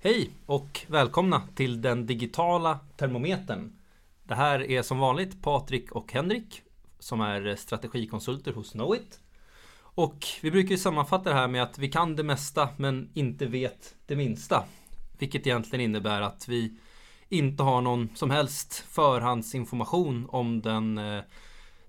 Hej och välkomna till den digitala termometern. Det här är som vanligt Patrik och Henrik som är strategikonsulter hos Knowit. Och vi brukar ju sammanfatta det här med att vi kan det mesta men inte vet det minsta. Vilket egentligen innebär att vi inte har någon som helst förhandsinformation om den, eh,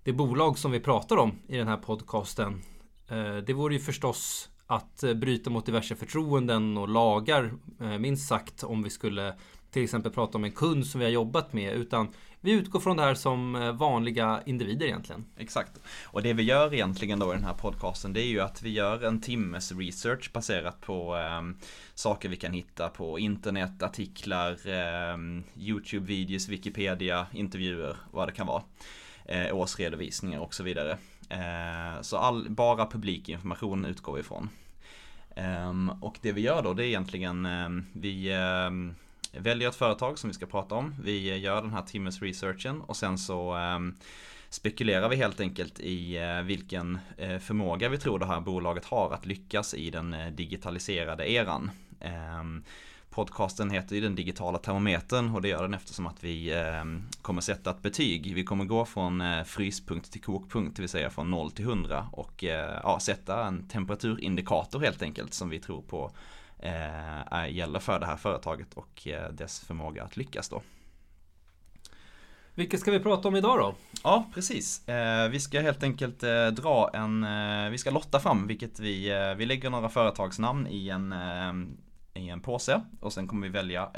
det bolag som vi pratar om i den här podcasten. Eh, det vore ju förstås att eh, bryta mot diverse förtroenden och lagar, eh, minst sagt, om vi skulle till exempel prata om en kund som vi har jobbat med. Utan vi utgår från det här som eh, vanliga individer egentligen. Exakt. Och det vi gör egentligen då i den här podcasten det är ju att vi gör en timmes research baserat på eh, saker vi kan hitta på internet, artiklar, eh, YouTube-videos, Wikipedia, intervjuer, vad det kan vara. Eh, årsredovisningar och så vidare. Eh, så all, bara publikinformation utgår vi ifrån. Ehm, och det vi gör då det är egentligen ehm, vi ehm, väljer ett företag som vi ska prata om. Vi gör den här timmes researchen och sen så spekulerar vi helt enkelt i eh, vilken eh, förmåga vi tror det här bolaget har att lyckas i den digitaliserade eran. Ehm, podcasten heter ju den digitala termometern och det gör den eftersom att vi ehm, kommer sätta ett betyg. Vi kommer gå från fryspunkt till kokpunkt, det vill säga från 0 till 100 och ja, sätta en temperaturindikator helt enkelt som vi tror på gäller för det här företaget och dess förmåga att lyckas då. Vilket ska vi prata om idag då? Ja, precis. Eh, vi ska helt enkelt eh, dra en, eh, vi ska lotta fram vilket vi, vi lägger några företagsnamn i en, i en påse och sen kommer vi välja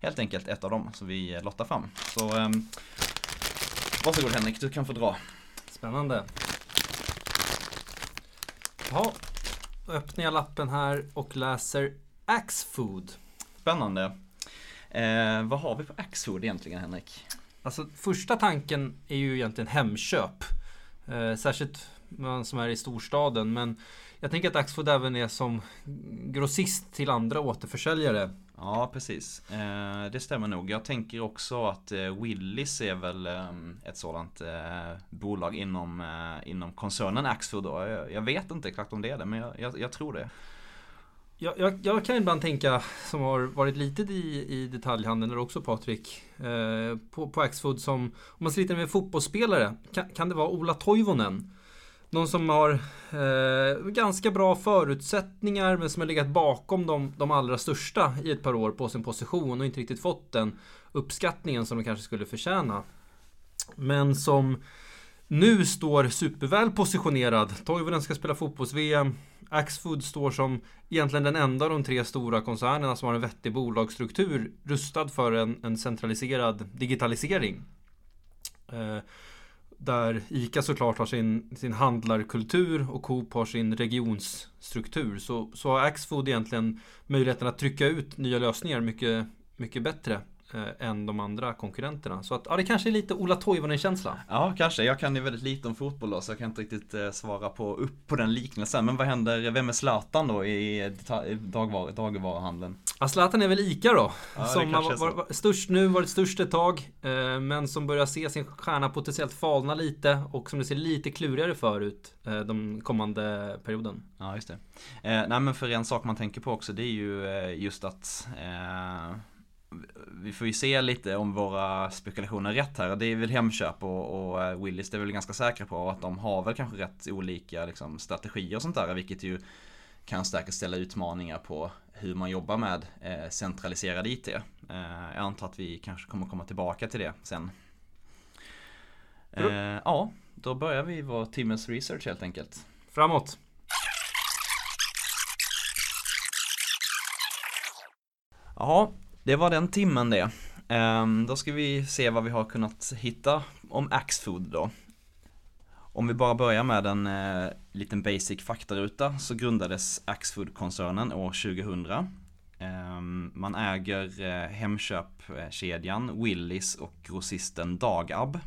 helt enkelt ett av dem som vi lottar fram. Så varsågod Henrik, du kan få dra. Spännande. Ja, öppnar jag lappen här och läser Axfood. Spännande. Eh, vad har vi på Axfood egentligen Henrik? Alltså första tanken är ju egentligen Hemköp. Eh, särskilt man som är i storstaden. Men jag tänker att Axfood även är som grossist till andra återförsäljare. Ja precis. Eh, det stämmer nog. Jag tänker också att eh, Willys är väl eh, ett sådant eh, bolag inom, inom koncernen Axfood. Då. Jag, vet inte exakt om det är det men jag, jag, jag tror det. Jag, jag, jag, kan ibland tänka, som har varit lite i, i detaljhandeln, och också Patrik, eh, på, på Axfood som, om man sliter med fotbollsspelare, kan, kan det vara Ola Toivonen? Någon som har eh, ganska bra förutsättningar men som har legat bakom de, de allra största i ett par år på sin position och inte riktigt fått den uppskattningen som de kanske skulle förtjäna. Men som nu står superväl positionerad. Toivonen ska spela fotbolls-VM. Axfood står som egentligen den enda av de tre stora koncernerna som har en vettig bolagsstruktur rustad för en, en centraliserad digitalisering. Eh, där ICA såklart har sin, sin handlarkultur och Coop har sin regionsstruktur. Så, så har Axfood egentligen möjligheten att trycka ut nya lösningar mycket, mycket bättre eh, än de andra konkurrenterna. Så att, ja, det kanske är lite Ola Toivonen-känsla. Ja, kanske. Jag kan ju väldigt lite om fotboll då, så jag kan inte riktigt eh, svara på, upp på den liknelsen. Men vad händer, vem är Zlatan då i dagvar, dagvaruhandeln? Ja, Zlatan är väl ICA då. Ja, som har var, var, störst nu, varit störst ett tag. Eh, men som börjar se sin stjärna potentiellt falna lite och som det ser lite klurigare för ut eh, de kommande perioden. Ja, just det. Eh, nej men för en sak man tänker på också det är ju just att vi får ju se lite om våra spekulationer är rätt här. Det är väl Hemköp och, och eh, Willys det är väl ganska säkra på att de har väl kanske rätt olika liksom, strategier och sånt där. Vilket ju kan säkert ställa utmaningar på hur man jobbar med eh, centraliserad IT. Eh, jag antar att vi kanske kommer komma tillbaka till det sen. Eh, ja, då börjar vi vår timmes research helt enkelt. Framåt! Ja, det var den timmen det. Um, då ska vi se vad vi har kunnat hitta om Axfood då. Om vi bara börjar med en eh, liten basic faktaruta så grundades Axfood-koncernen år 2000. Eh, man äger eh, Hemköpkedjan Willys och grossisten Dagab.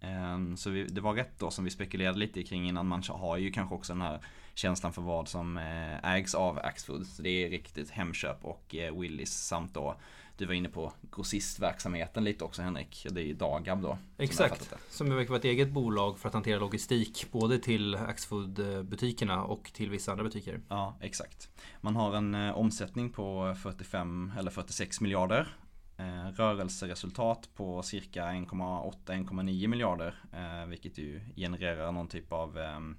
Ehm, så vi, det var rätt då som vi spekulerade lite kring innan man har ju kanske också den här känslan för vad som eh, ägs av Axfood. Så det är riktigt Hemköp och eh, Willys samt då du var inne på grossistverksamheten lite också Henrik. Det är ju Dagab då. Exakt. Som verkar vara ett eget bolag för att hantera logistik. Både till Axfood butikerna och till vissa andra butiker. Ja, exakt. Man har en eh, omsättning på 45 eller 46 miljarder. Eh, rörelseresultat på cirka 1,8-1,9 miljarder. Eh, vilket ju genererar någon typ av ehm,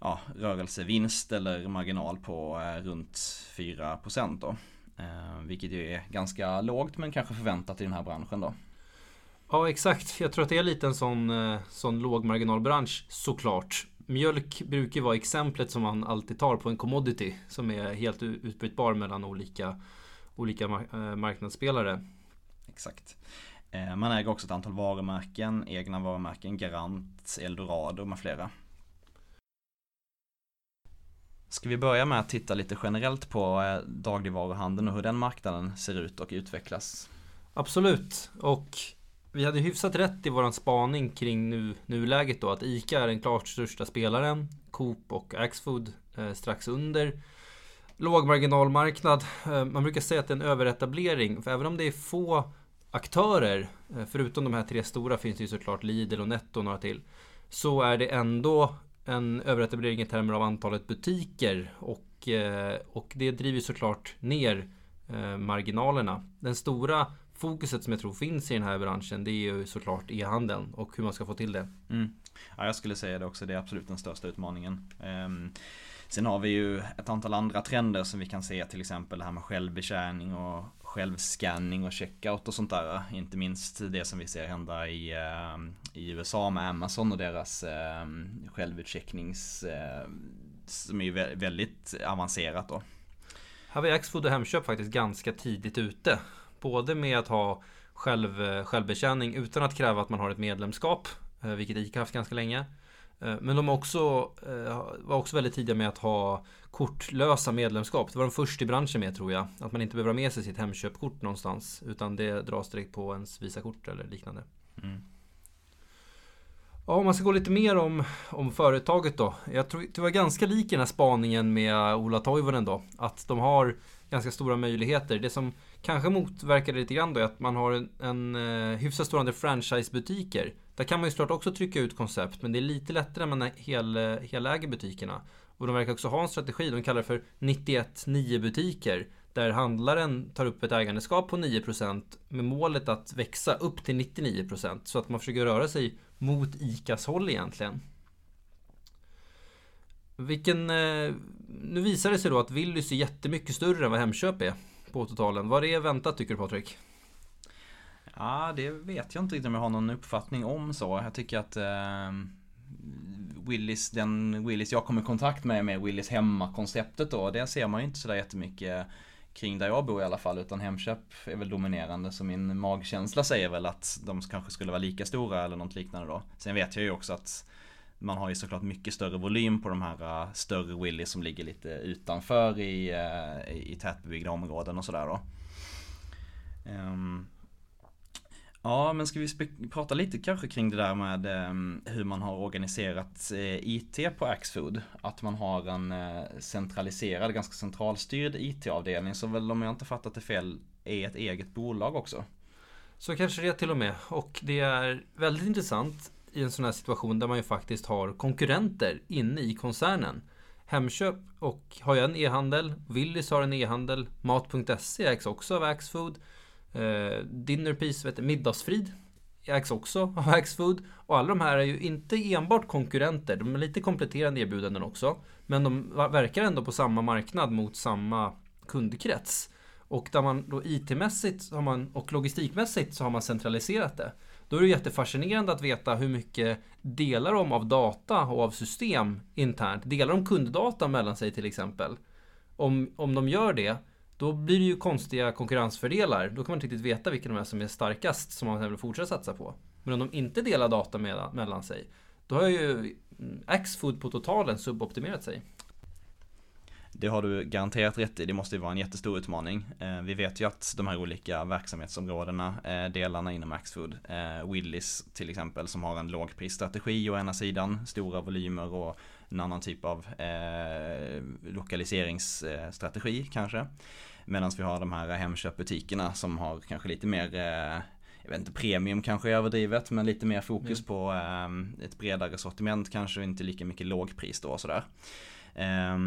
ja, rörelsevinst eller marginal på eh, runt 4% då. Eh, vilket ju är ganska lågt men kanske förväntat i den här branschen då. Ja exakt, jag tror att det är lite en sån, eh, sån lågmarginalbransch såklart. Mjölk brukar vara exemplet som man alltid tar på en commodity som är helt utbytbar mellan olika, olika marknadsspelare. Exakt. Man äger också ett antal varumärken, egna varumärken, Garant, Eldorado med flera. Ska vi börja med att titta lite generellt på eh, dagligvaruhandeln och hur den marknaden ser ut och utvecklas? Absolut, och vi hade hyfsat rätt i våran spaning kring nu, nuläget då att ICA är den klart största spelaren. Coop och Axfood eh, strax under. Lågmarginalmarknad. Eh, man brukar säga att det är en överetablering. För även om det är få aktörer, eh, förutom de här tre stora finns det ju såklart Lidl och Netto och några till. Så är det ändå en överetablering i termer av antalet butiker och, eh, och det driver såklart ner eh, marginalerna. Den stora fokuset som jag tror finns i den här branschen det är ju såklart e-handeln och hur man ska få till det. Mm. Ja, jag skulle säga det också, det är absolut den största utmaningen. Um, sen har vi ju ett antal andra trender som vi kan se, till exempel det här med självbetjäning och självscanning och checkout och sånt där. Eh, inte minst det som vi ser hända i, eh, i USA med Amazon och deras eh, självutchecknings eh, som är väldigt avancerat då. Här var Axfood och Hemköp faktiskt ganska tidigt ute. Både med att ha själv, eh, självbetjäning utan att kräva att man har ett medlemskap, vilket ICA haft ganska länge. Eh, men de också, eh, var också väldigt tidiga med att ha kortlösa medlemskap. Det var de först i branschen med tror jag. Att man inte behöver ha med sig sitt Hemköpkort någonstans. Utan det dras direkt på ens Visakort eller liknande. Mm. Ja, om man ska gå lite mer om, om företaget då. Jag tror det var ganska lik den här spaningen med Ola Toivonen då. Att de har ganska stora möjligheter. Det som kanske motverkar det lite grann då att man har en, en uh, hyfsat stor andel franchisebutiker. Där kan man ju såklart också trycka ut koncept, men det är lite lättare när man hel, eh, heläger butikerna. Och de verkar också ha en strategi, de kallar det för 91-9 butiker. Där handlaren tar upp ett ägandeskap på 9% med målet att växa upp till 99% så att man försöker röra sig mot ICAs håll egentligen. Vilken... Eh, nu visar det sig då att Willys är jättemycket större än vad Hemköp är på totalen. Vad är väntat tycker du Patrik? Ja, det vet jag inte riktigt om jag har någon uppfattning om så. Jag tycker att eh, Willys, den Willys jag kommer i kontakt med, med Willys hemma-konceptet då, det ser man ju inte sådär jättemycket kring där jag bor i alla fall, utan Hemköp är väl dominerande. Så min magkänsla säger väl att de kanske skulle vara lika stora eller något liknande då. Sen vet jag ju också att man har ju såklart mycket större volym på de här eh, större Willys som ligger lite utanför i, eh, i tätbebyggda områden och sådär då. Ehm, ja, men ska vi prata lite kanske kring det där med ehm, hur man har organiserat eh, IT på Axfood. Att man har en centraliserad, ganska centralstyrd IT-avdelning som väl om jag inte fattat det fel är ett eget bolag också. Så kanske det till och med. Och det är väldigt intressant i en sån här situation där man ju faktiskt har konkurrenter inne i koncernen. Hemköp och har ju en e-handel, Willys har en e-handel, Mat.se ägs också av Axfood. Eh, Dinnerpiece, vet du, Middagsfrid ägs också av Axfood. Och alla de här är ju inte enbart konkurrenter, de är lite kompletterande erbjudanden också. Men de verkar ändå på samma marknad mot samma kundkrets. Och där man då IT-mässigt man, och logistikmässigt så har man centraliserat det. Då är det jättefascinerande att veta hur mycket delar de av data och av system internt. Delar de kunddata mellan sig till exempel? Om, om de gör det då blir det ju konstiga konkurrensfördelar. Då kan man inte riktigt veta vilka de är som är starkast som man vill fortsätta satsa på. Men om de inte delar data med, mellan sig, då har ju mm, Axfood på totalen suboptimerat sig. Det har du garanterat rätt i, det måste ju vara en jättestor utmaning. Eh, vi vet ju att de här olika verksamhetsområdena, eh, delarna inom Axfood, eh, Willys till exempel som har en lågprisstrategi å ena sidan, stora volymer och en annan typ av lokaliseringsstrategi kanske. Medan vi har de här Hemköpbutikerna som har kanske lite mer jag vet inte, premium kanske är överdrivet, men lite mer fokus mm. på ett bredare sortiment kanske, inte lika mycket lågpris då och sådär. Eh,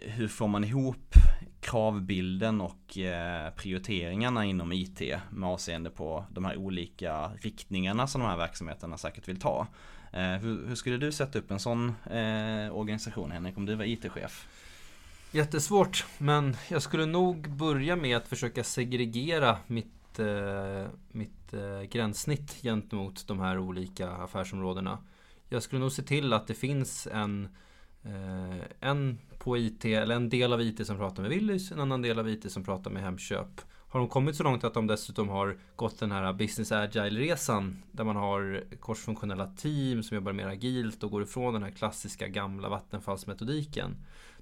hur får man ihop kravbilden och eh, prioriteringarna inom IT med avseende på de här olika riktningarna som de här verksamheterna säkert vill ta? Eh, hur, hur, skulle du sätta upp en sån eh, organisation Henrik om du var IT-chef? Jättesvårt, men jag skulle nog börja med att försöka segregera mitt, eh, mitt eh, gränssnitt gentemot de här olika affärsområdena. Jag skulle nog se till att det finns en, eh, Eh, en på IT, eller en del av IT som pratar med Willys, en annan del av IT som pratar med Hemköp. Har de kommit så långt att de dessutom har gått den här Business Agile-resan där man har korsfunktionella team som jobbar mer agilt och går ifrån den här klassiska gamla vattenfallsmetodiken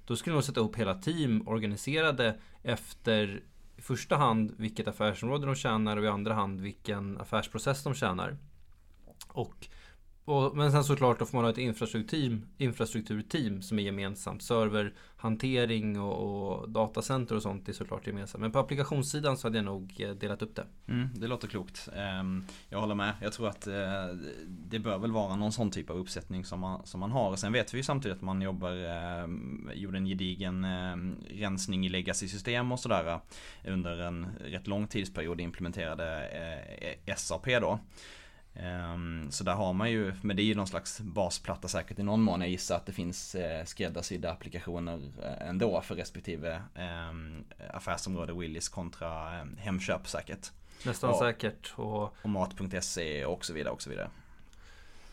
då skulle de sätta ihop hela team organiserade efter i första hand vilket affärsområde de tjänar och i andra hand vilken affärsprocess de tjänar. Och och, men sen såklart då får man ha ett infrastrukturteam, infrastrukturteam som är gemensamt. Serverhantering och, och datacenter och sånt är såklart gemensamt. Men på applikationssidan så hade jag nog eh, delat upp det. Mm, det låter klokt. Ehm, jag håller med. Jag tror att eh, det bör väl vara någon sån typ av uppsättning som man, som man har. Sen vet vi ju samtidigt att man jobbar, ehm, gjorde en gedigen ehm, rensning i legacy-system och sådär eh, under en rätt lång tidsperiod implementerade SAP då. Um, så där har man ju, men det är ju någon slags basplatta säkert i någon mån. Jag gissar att det finns eh, skräddarsydda applikationer eh, ändå för respektive eh, affärsområde Willys kontra eh, Hemköp säkert. Nästan och, säkert. Och, och Mat.se och så vidare och så vidare.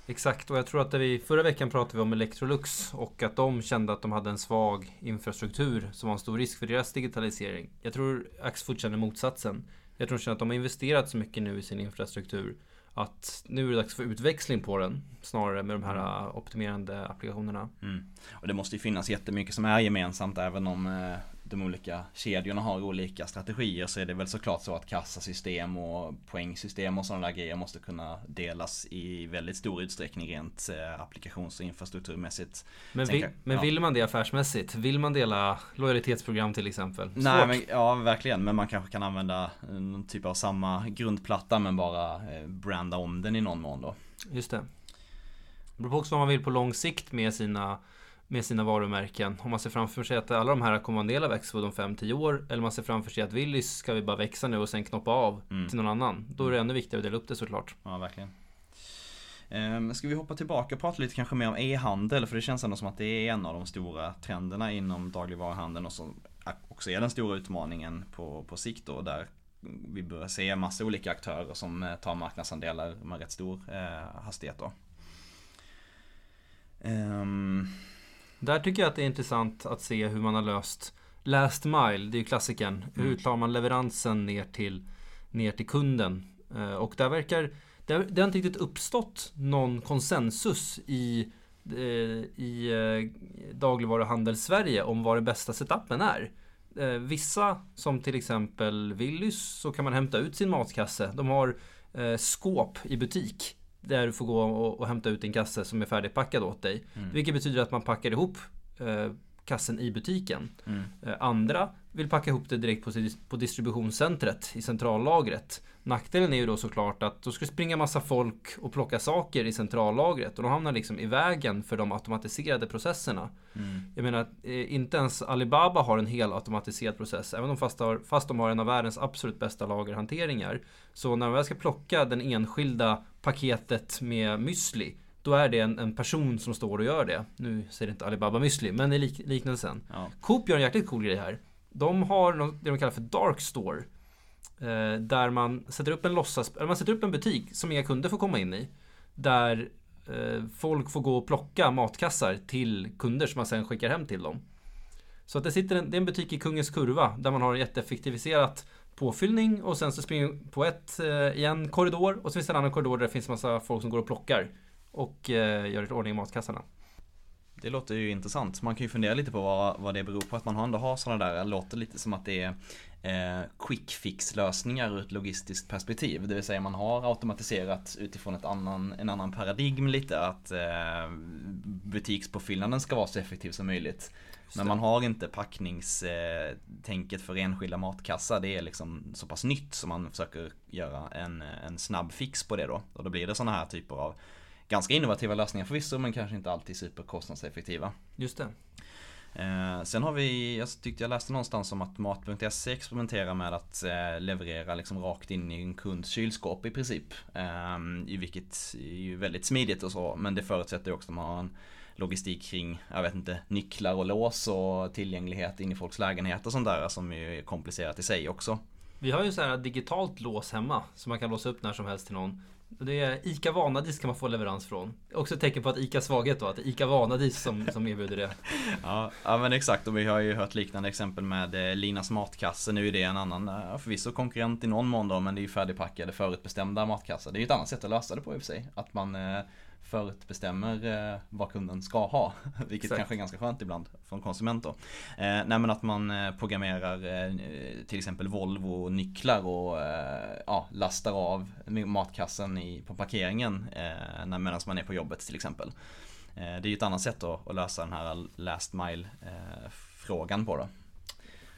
Exakt, och jag tror att vi förra veckan pratade vi om Electrolux och att de kände att de hade en svag infrastruktur som var en stor risk för deras digitalisering. Jag tror Axfood känner motsatsen. Jag tror att de har investerat så mycket nu i sin infrastruktur att nu är det dags för utväxling på den snarare med de här mm. optimerande applikationerna. Mm. Och det måste ju finnas jättemycket som är gemensamt även om eh, de olika kedjorna har olika strategier så är det väl såklart så att kassasystem och poängsystem och sådana där grejer måste kunna delas i väldigt stor utsträckning rent eh, applikations och infrastrukturmässigt. Men, vill, men ja. vill man det affärsmässigt? Vill man dela lojalitetsprogram till exempel? Svårt. Nej, men, ja verkligen. Men man kanske kan använda någon typ av samma grundplatta men bara eh, branda om den i någon mån då. Just det. Det beror på också vad man vill på lång sikt med sina med sina varumärken. Om man ser framför sig att alla de här kommer vara en del av Axfood om 5-10 år. Eller man ser framför sig att Willys ska vi bara växa nu och sen knoppa av mm. till någon annan. Då är det ännu viktigare att dela upp det såklart. Ja, verkligen. Ehm, ska vi hoppa tillbaka och prata lite kanske mer om e-handel? För det känns ändå som att det är en av de stora trenderna inom dagligvaruhandeln och som också är den stora utmaningen på, på sikt då. Där vi börjar se massa olika aktörer som eh, tar marknadsandelar med rätt stor eh, hastighet då. Um, där tycker jag att det är intressant att se hur man har löst Last mile, det är ju klassikern. Mm. Hur tar man leveransen ner till, ner till kunden? Eh, och där verkar det, det har inte riktigt uppstått någon konsensus i, eh, i eh, dagligvaruhandel Sverige om vad den bästa setupen är. Vissa, som till exempel Willys, så kan man hämta ut sin matkasse. De har skåp i butik där du får gå och, och hämta ut din kasse som är färdigpackad åt dig. Mm. Vilket betyder att man packar ihop eh, kassen i butiken. Mm. Eh, andra vill packa ihop det direkt på, på distributionscentret i centrallagret. Nackdelen är ju då såklart att då ska det springa massa folk och plocka saker i centrallagret och de hamnar liksom i vägen för de automatiserade processerna. Mm. Jag menar, eh, inte ens Alibaba har en hel automatiserad process, även om fast, har, fast de har en av världens absolut bästa lagerhanteringar. Så när man väl ska plocka den enskilda paketet med müsli då är det en, en, person som står och gör det. Nu säger det inte Alibaba Müsli, men i lik, liknelsen. Ja. Coop gör en jäkligt cool grej här. De har något, det de kallar för Dark Store. Eh, där man sätter upp en låtsas, eller man sätter upp en butik som inga kunder får komma in i. Där eh, folk får gå och plocka matkassar till kunder som man sen skickar hem till dem. Så att det sitter en, det är en butik i Kungens Kurva där man har jätteeffektiviserat påfyllning och sen så springer på ett eh, i en korridor och så finns det en annan korridor där det finns massa folk som går och plockar och eh, gör i ordning i matkassarna. Det låter ju intressant. Man kan ju fundera lite på vad, vad det beror på att man ändå har sådana där, det låter lite som att det är eh, quick fix lösningar ur ett logistiskt perspektiv. Det vill säga man har automatiserat utifrån ett annan, en annan paradigm lite att eh, butikspåfyllnaden ska vara så effektiv som möjligt. Men man har inte packningstänket för enskilda matkassar. Det är liksom så pass nytt som man försöker göra en, en snabb fix på det då. Och då blir det sådana här typer av ganska innovativa lösningar förvisso men kanske inte alltid superkostnadseffektiva. Just det. Eh, sen har vi, jag tyckte jag läste någonstans om att Mat.se experimenterar med att eh, leverera liksom rakt in i en kunds kylskåp i princip. Eh, i vilket är ju väldigt smidigt och så men det förutsätter ju också att man har en logistik kring, jag vet inte, nycklar och lås och tillgänglighet in i folks lägenhet och sånt där som är komplicerat i sig också. Vi har ju så här digitalt lås hemma som man kan låsa upp när som helst till någon. Det är ICA Vanadis kan man få leverans från. Också ett tecken på att ICA svaghet då, att det är ICA Vanadis som, som erbjuder det. Ja, ja men exakt och vi har ju hört liknande exempel med eh, Linas matkasse. Nu är det en annan, eh, förvisso konkurrent i någon mån då, men det är ju färdigpackade förutbestämda matkassar. Det är ju ett annat sätt att lösa det på i och för sig. Att man eh, förutbestämmer eh, vad kunden ska ha. Vilket Exakt. kanske är ganska skönt ibland från konsument då. Eh, nej men att man eh, programmerar eh, till exempel Volvo nycklar och eh, ja, lastar av matkassen i, på parkeringen eh, medan man är på jobbet till exempel. Det är ju ett annat sätt då, att lösa den här last mile frågan på då.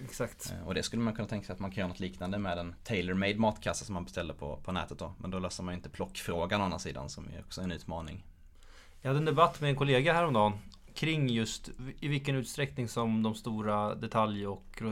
Exakt. Och det skulle man kunna tänka sig att man kan göra något liknande med en tailor-made matkassa som man beställer på, på nätet då. Men då löser man ju inte plockfrågan å andra sidan som är också en utmaning. Jag hade en debatt med en kollega häromdagen kring just i vilken utsträckning som de stora detalj och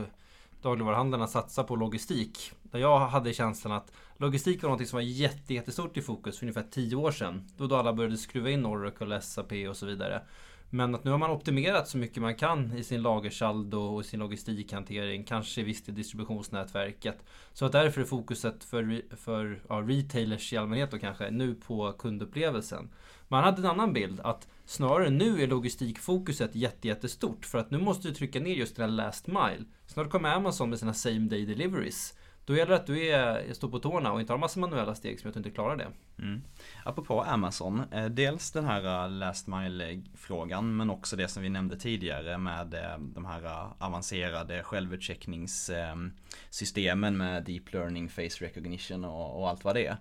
dagligvaruhandlarna satsar på logistik. Där jag hade känslan att logistik var något som var jättestort i fokus för ungefär 10 år sedan. Då, då alla började skruva in Oracle, SAP och så vidare. Men att nu har man optimerat så mycket man kan i sin lagersaldo och sin logistikhantering, kanske visst i distributionsnätverket. Så att därför är fokuset för, för ja, retailers i allmänhet och kanske nu på kundupplevelsen. Man hade en annan bild att snarare nu är logistikfokuset jättestort för att nu måste du trycka ner just den här last mile. Snart kommer Amazon med sina same day deliveries. Då gäller det att du är, står på tårna och inte har massa manuella steg som gör att du inte klarar det. Mm. Apropå Amazon, eh, dels den här eh, last mile-frågan men också det som vi nämnde tidigare med eh, de här avancerade självutcheckningssystemen med deep learning, face recognition och, och allt vad det är.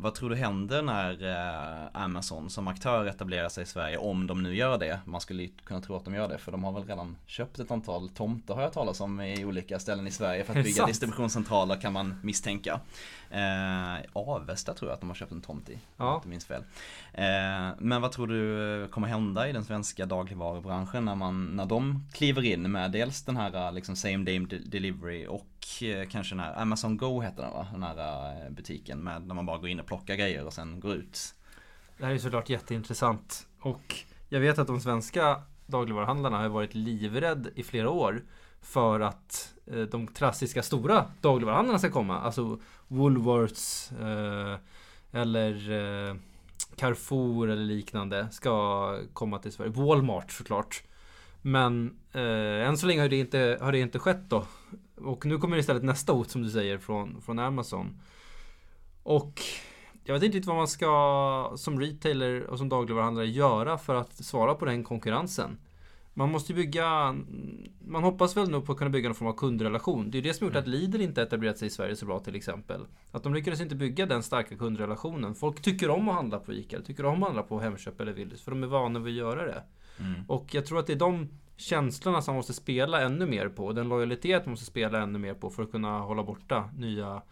Vad tror du händer när eh, Amazon som aktör etablerar sig i Sverige om de nu gör det? Man skulle kunna tro att de gör det för de har väl redan köpt ett antal tomter har jag talat om i olika ställen i Sverige för att bygga distributionscentraler kan man misstänka. Eh, Avesta tror jag att de har köpt en tomt i. Ja. Inte minst fel. Eh, men vad tror du kommer hända i den svenska dagligvarubranschen när, man, när de kliver in med dels den här liksom same day delivery och Eh, kanske den här Amazon Go heter den va? Den här eh, butiken med när man bara går in och plockar grejer och sen går ut. Det här är såklart jätteintressant. Och jag vet att de svenska dagligvaruhandlarna har varit livrädd i flera år för att eh, de klassiska stora dagligvaruhandlarna ska komma. Alltså Woolworths eh, eller eh, Carrefour eller liknande ska komma till Sverige. Walmart såklart. Men eh, än så länge har det, inte, har det inte skett då. Och nu kommer istället nästa hot som du säger från, från Amazon. Och jag vet inte riktigt vad man ska som retailer och som dagligvaruhandlare göra för att svara på den konkurrensen. Man måste bygga, man hoppas väl nog på att kunna bygga någon form av kundrelation. Det är det som gjort att mm. Lidl inte etablerat sig i Sverige så bra till exempel. Att de lyckades inte bygga den starka kundrelationen. Folk tycker om att handla på ICA, tycker om att handla på Hemköp eller Willys för de är vana vid att göra det. Mm. Och jag tror att det är de känslorna som man måste spela ännu mer på. Den lojalitet man måste spela ännu mer på för att kunna hålla borta nya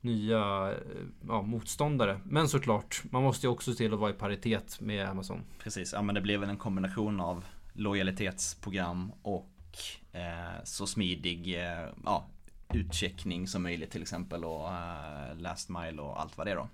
nya eh, ja, motståndare. Men såklart, man måste ju också se till att vara i paritet med Amazon. Precis, ja men det blir väl en kombination av lojalitetsprogram och eh, så smidig eh, ja, utcheckning som möjligt till exempel och eh, last mile och allt vad det är då.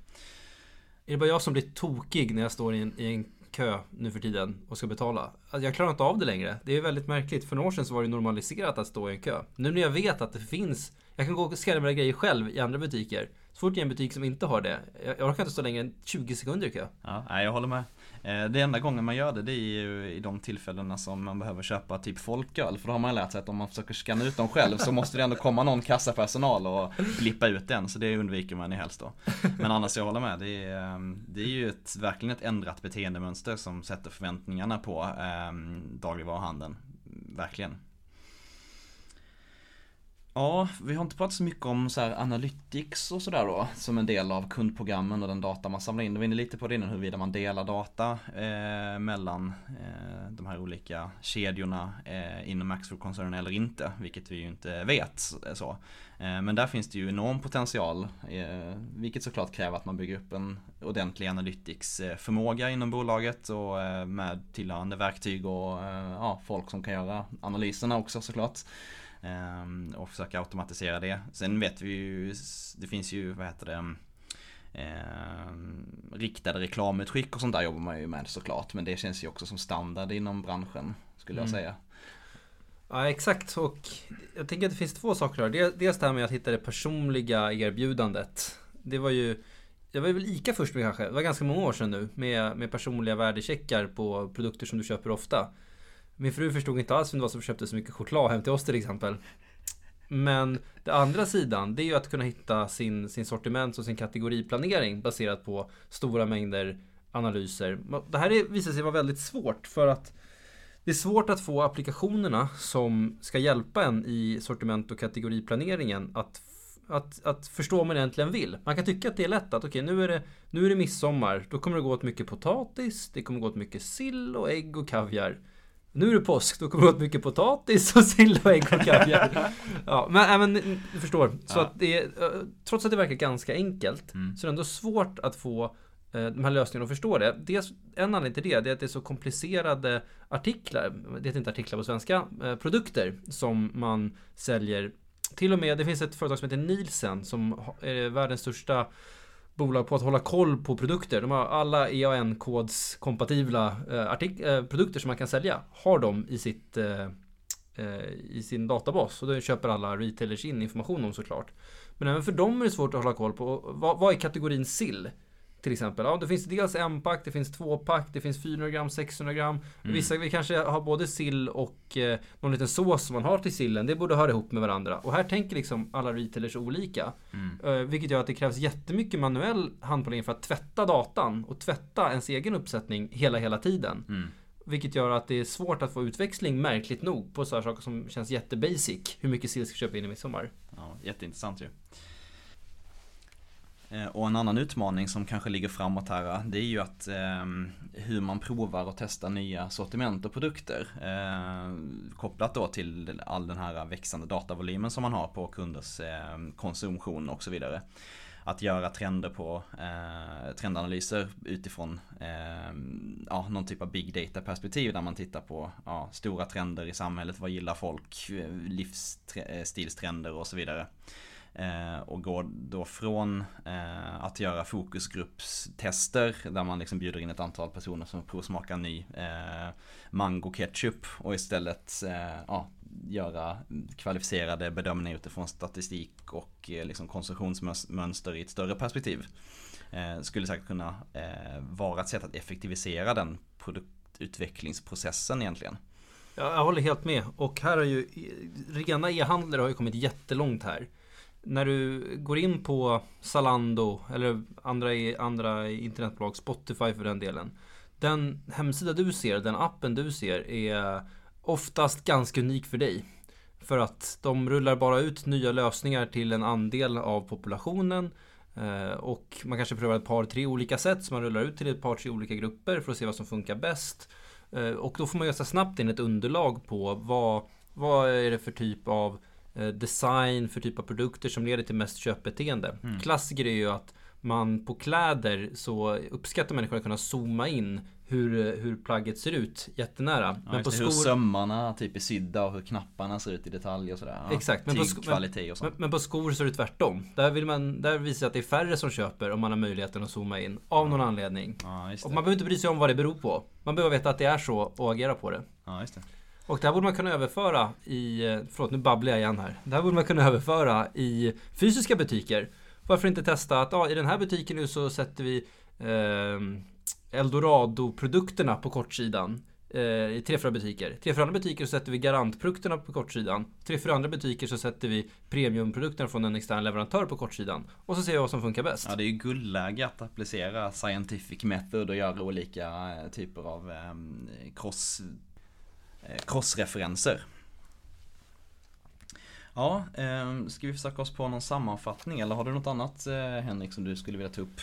Är det bara jag som blir tokig när jag står i en, i en kö nu för tiden och ska betala. Alltså jag klarar inte av det längre. Det är väldigt märkligt. För några år sedan så var det normaliserat att stå i en kö. Nu när jag vet att det finns, jag kan gå och scanna mina grejer själv i andra butiker. Så fort jag är i en butik som inte har det, jag, jag orkar inte stå längre än 20 sekunder i kö. Ja, jag håller med. Eh, det enda gången man gör det, det är ju i de tillfällena som man behöver köpa typ folköl. För då har man lärt sig att om man försöker scanna ut dem själv så måste det ändå komma någon kassapersonal och blippa ut den. Så det undviker man ju helst då. Men annars, jag håller med. Det är, ehm, det är ju ett, verkligen ett ändrat beteendemönster som sätter förväntningarna på eh, dagligvaruhandeln. Verkligen. Ja, vi har inte pratat så mycket om så här analytics och sådär då Som en del av kundprogrammen och den data man samlar in. Du var inne lite på det innan huruvida man delar data eh, mellan eh, de här olika kedjorna eh, inom Maxford-koncernen eller inte. Vilket vi ju inte vet. Så. Eh, men där finns det ju enorm potential. Eh, vilket såklart kräver att man bygger upp en ordentlig analytics-förmåga inom bolaget och eh, med tillhörande verktyg och eh, ja, folk som kan göra analyserna också såklart. Ehm, och försöka automatisera det. Sen vet vi ju, det finns ju, vad heter det, eh, riktade reklamutskick och sånt där jobbar man ju med såklart. Men det känns ju också som standard inom branschen, skulle jag mm. säga. Ja exakt och jag tänker att det finns två saker här. Dels det här med att hitta det personliga erbjudandet. Det var ju jag var väl ICA först med kanske, det var ganska många år sedan nu med, med personliga värdecheckar på produkter som du köper ofta. Min fru förstod inte alls vem det var som köpte så mycket choklad hem till oss till exempel. Men den andra sidan, det är ju att kunna hitta sin, sin sortiment och sin kategoriplanering baserat på stora mängder analyser. Det här är, visar sig vara väldigt svårt för att det är svårt att få applikationerna som ska hjälpa en i sortiment och kategoriplaneringen att, att, att förstå vad man egentligen vill. Man kan tycka att det är lätt att okej, okay, nu, är det, nu är det midsommar. Då kommer det gå åt mycket potatis, det kommer gå åt mycket sill och ägg och kaviar. Nu är det påsk, då kommer det åt mycket potatis och sill och ägg och kaviar. ja, men, men du förstår. Så ja. att det är, trots att det verkar ganska enkelt mm. så är det ändå svårt att få eh, de här lösningarna att förstå det. Dels, en anledning till det, det är att det är så komplicerade artiklar, det heter inte artiklar på svenska, eh, produkter som man säljer. Till och med, det finns ett företag som heter Nielsen som är världens största bolag på att hålla koll på produkter. De har alla EAN-kods kompatibla eh, eh, produkter som man kan sälja. Har de i sitt eh, eh, i sin databas och då köper alla retailers in information om såklart. Men även för dem är det svårt att hålla koll på vad, vad är kategorin sill? Till exempel. Ja, det finns dels en pack, det finns två pack, det finns 400 gram, 600 gram. Mm. Vissa, vi kanske har både sill och eh, någon liten sås som man har till sillen. Det borde höra ihop med varandra. Och här tänker liksom alla retailers olika. Mm. Eh, vilket gör att det krävs jättemycket manuell handpåläggning för att tvätta datan och tvätta ens egen uppsättning hela, hela tiden. Mm. Vilket gör att det är svårt att få utväxling märkligt nog på sådana saker som känns jättebasic. Hur mycket sill ska köpa in i midsommar. Ja, jätteintressant ju. Eh, och en annan utmaning som kanske ligger framåt här eh, det är ju att eh, hur man provar och testar nya sortiment och produkter. Eh, kopplat då till all den här växande datavolymen som man har på kunders eh, konsumtion och så vidare. Att göra trender på eh, trendanalyser utifrån eh, ja, någon typ av big data perspektiv där man tittar på ja, stora trender i samhället. Vad gillar folk? Eh, Livsstilstrender och så vidare. Eh, och går då från eh, att göra fokusgruppstester där man liksom bjuder in ett antal personer som provsmakar ny eh, mango ketchup och istället ja, göra kvalificerade bedömningar utifrån statistik och liksom konsumtionsmönster i ett större perspektiv. Skulle säkert kunna vara ett sätt att effektivisera den produktutvecklingsprocessen egentligen. Jag håller helt med. Och här har ju rena e-handlare har ju kommit jättelångt här när du går in på Zalando eller andra, andra internetbolag, Spotify för den delen. Den hemsida du ser, den appen du ser är oftast ganska unik för dig. För att de rullar bara ut nya lösningar till en andel av populationen. Eh, och man kanske prövar ett par, tre olika sätt som man rullar ut till ett par, tre olika grupper för att se vad som funkar bäst. Eh, och då får man ganska snabbt in ett underlag på vad, vad är det för typ av design för typ av produkter som leder till mest köpbeteende. Mm. Klassiker är ju att man på kläder så uppskattar människor att kunna zooma in hur, hur plagget ser ut jättenära. Ja, men på skor... Hur sömmarna typ är sydda och hur knapparna ser ut i detalj och sådär. Ja, Exakt. Men på, sånt. Men, men, på skor så är det tvärtom. Där, vill man, där visar att det är färre som köper om man har möjligheten att zooma in. Av någon anledning. Ja, och man behöver inte bry sig om vad det beror på. Man behöver veta att det är så och agera på det. Ja, just det. Och det här borde man kunna överföra i, förlåt nu babblar jag igen här. Det här borde man kunna överföra i fysiska butiker. varför inte testa att ja, i den här butiken nu så sätter vi eh, Eldorado-produkterna på kortsidan eh, i tre, fyra butiker. Tre, fyra andra butiker så sätter vi garantprodukterna på kortsidan. Tre, fyra andra butiker så sätter vi premiumprodukterna från en extern leverantör på kortsidan. Och så ser vi vad som funkar bäst. Ja, det är ju guldläge att applicera scientific method och göra olika eh, typer av eh, cross, Eh, crossreferenser. Ja, ehm, ska vi försöka oss på någon sammanfattning eller har du något annat eh, Henrik som du skulle vilja ta upp?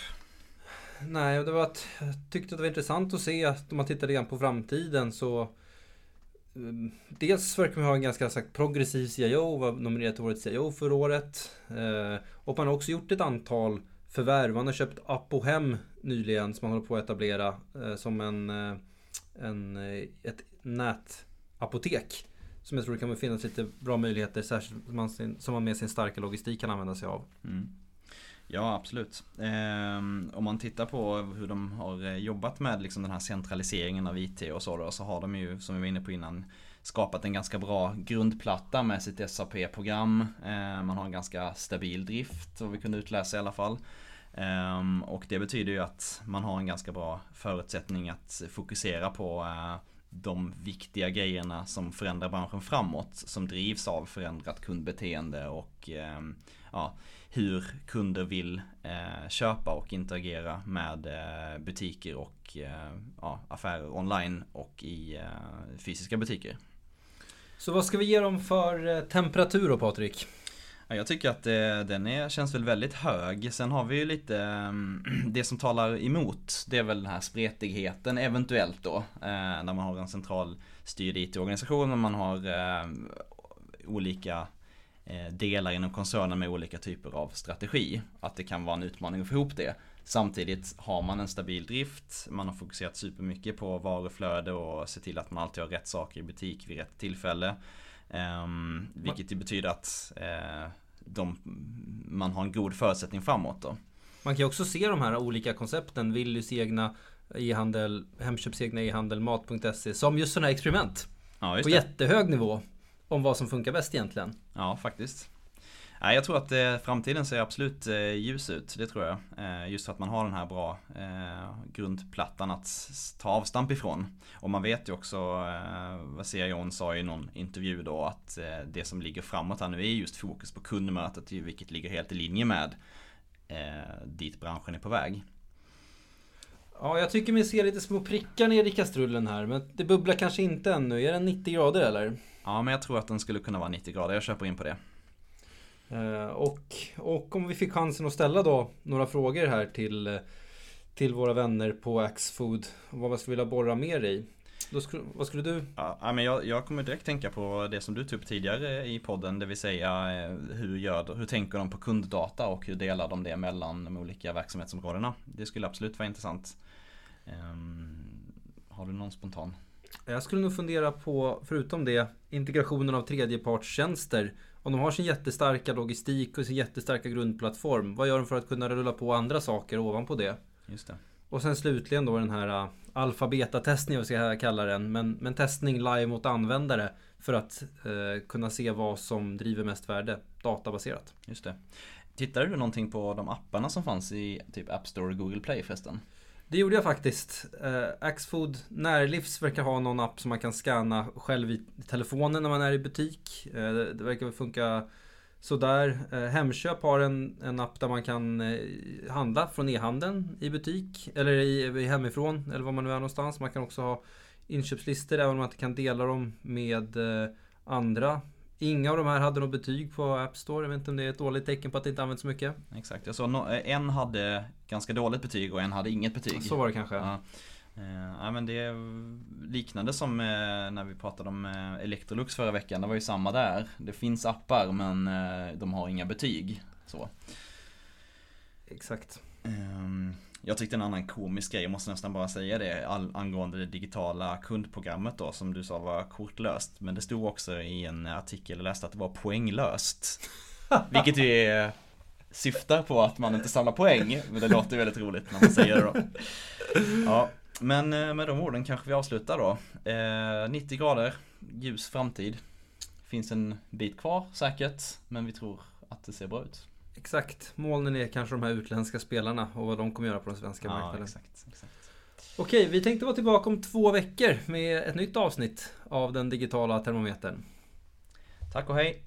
Nej, det var att jag tyckte att det var intressant att se att om man tittar igen på framtiden så ehm, Dels verkar man ha en ganska sagt, progressiv CIO, var nominerad till årets CIO förra året. Eh, och man har också gjort ett antal förvärv. Man har köpt Apohem nyligen som man håller på att etablera som en, en, ett nät apotek. Som jag tror det kan finnas lite bra möjligheter, särskilt som man med sin starka logistik kan använda sig av. Mm. Ja absolut. Eh, om man tittar på hur de har eh, jobbat med liksom den här centraliseringen av IT och så då, så har de ju som vi var inne på innan skapat en ganska bra grundplatta med sitt SAP-program. Eh, man har en ganska stabil drift vad vi kunde utläsa i alla fall. Eh, och det betyder ju att man har en ganska bra förutsättning att fokusera på eh, de viktiga grejerna som förändrar branschen framåt. Som drivs av förändrat kundbeteende och eh, ja, hur kunder vill eh, köpa och interagera med eh, butiker och eh, ja, affärer online och i eh, fysiska butiker. Så vad ska vi ge dem för temperatur då Patrik? Ja, jag tycker att eh, den är, känns väl väldigt hög. Sen har vi ju lite eh, Det som talar emot Det är väl den här spretigheten eventuellt då. Eh, när man har en central styrd IT-organisation och man har eh, olika Eh, delar inom koncernen med olika typer av strategi. Att det kan vara en utmaning att få ihop det. Samtidigt har man en stabil drift, man har fokuserat supermycket på varuflöde och se till att man alltid har rätt saker i butik vid rätt tillfälle. Um, vilket ju betyder att uh, de, man har en god förutsättning framåt då. Man kan ju också se de här olika koncepten, Willys egna e-handel, Hemköps egna e-handel, Mat.se som just sådana här experiment. Ja, på det. jättehög nivå om vad som funkar bäst egentligen. Ja, faktiskt. Nej, jag tror att eh, framtiden ser absolut eh, ljus ut, det tror jag. Eh, just att man har den här bra grundplattan att ta avstamp ifrån. Och man vet ju också, vad CIOn sa i någon intervju då, att det som ligger framåt här nu är just fokus på kundmötet, vilket ligger helt i linje med dit branschen är på väg. Ja, jag tycker mig se lite små prickar nere i kastrullen här, men det bubblar kanske inte ännu. Är den 90 grader eller? Ja, men jag tror att den skulle kunna vara 90 grader. Jag köper in på det. Uh, och, och om vi fick chansen att ställa då några frågor här till, till våra vänner på Axfood. Vad man skulle vilja borra mer i. Skulle, vad skulle du? Ja, men jag, jag kommer direkt tänka på det som du tog upp tidigare i podden. Det vill säga eh, hur, gör, hur tänker de på kunddata och hur delar de det mellan de olika verksamhetsområdena. Det skulle absolut vara intressant. Um, har du någon spontan? Jag skulle nog fundera på, förutom det, integrationen av tredjepartstjänster. Om de har sin jättestarka logistik och sin jättestarka grundplattform. Vad gör de för att kunna rulla på andra saker ovanpå det? Just det. Och sen slutligen då den här uh, alfa-beta-testningen, vad ska jag kalla den. Men, men testning live mot användare. För att uh, kunna se vad som driver mest värde databaserat. Just det. Tittade du någonting på de apparna som fanns i typ App Store och Google Play förresten? Det gjorde jag faktiskt. Uh, Axfood Närlivs verkar ha någon app som man kan scanna själv i telefonen när man är i butik. Uh, det, det verkar funka sådär. Uh, Hemköp har en, en app där man kan uh, handla från e-handeln i butik. Eller i, i hemifrån, eller var man nu är någonstans. Man kan också ha inköpslistor även om man inte kan dela dem med andra. Inga av de här hade något betyg på App Store. Jag vet inte om det är ett dåligt tecken på att det inte används så mycket. Exakt, jag såg en hade ganska dåligt betyg och en hade inget betyg. Så var det kanske. Ja. Eh, ja men det liknande som eh, när vi pratade om eh, Electrolux förra veckan. Det var ju samma där. Det finns appar men de har inga betyg. Så. Exakt. Ehm, jag tyckte en annan komisk grej, jag måste nästan bara säga det, angående det digitala kundprogrammet då som du sa var kortlöst. Men det stod också i en artikel jag läste att det var poänglöst. Vilket ju är, syftar på att man inte samlar poäng, men det låter väldigt roligt när man säger det då. Ja, men eh, med de orden kanske vi avslutar då. Eh, 90 grader, ljus framtid. Finns en bit kvar säkert, men vi tror att det ser bra ut. Exakt. Molnen är kanske de här utländska spelarna och vad de kommer göra på den svenska Ja, marknaden. exakt, exakt. Okej, vi tänkte vara tillbaka om två veckor med ett nytt avsnitt av den digitala termometern. Tack och hej!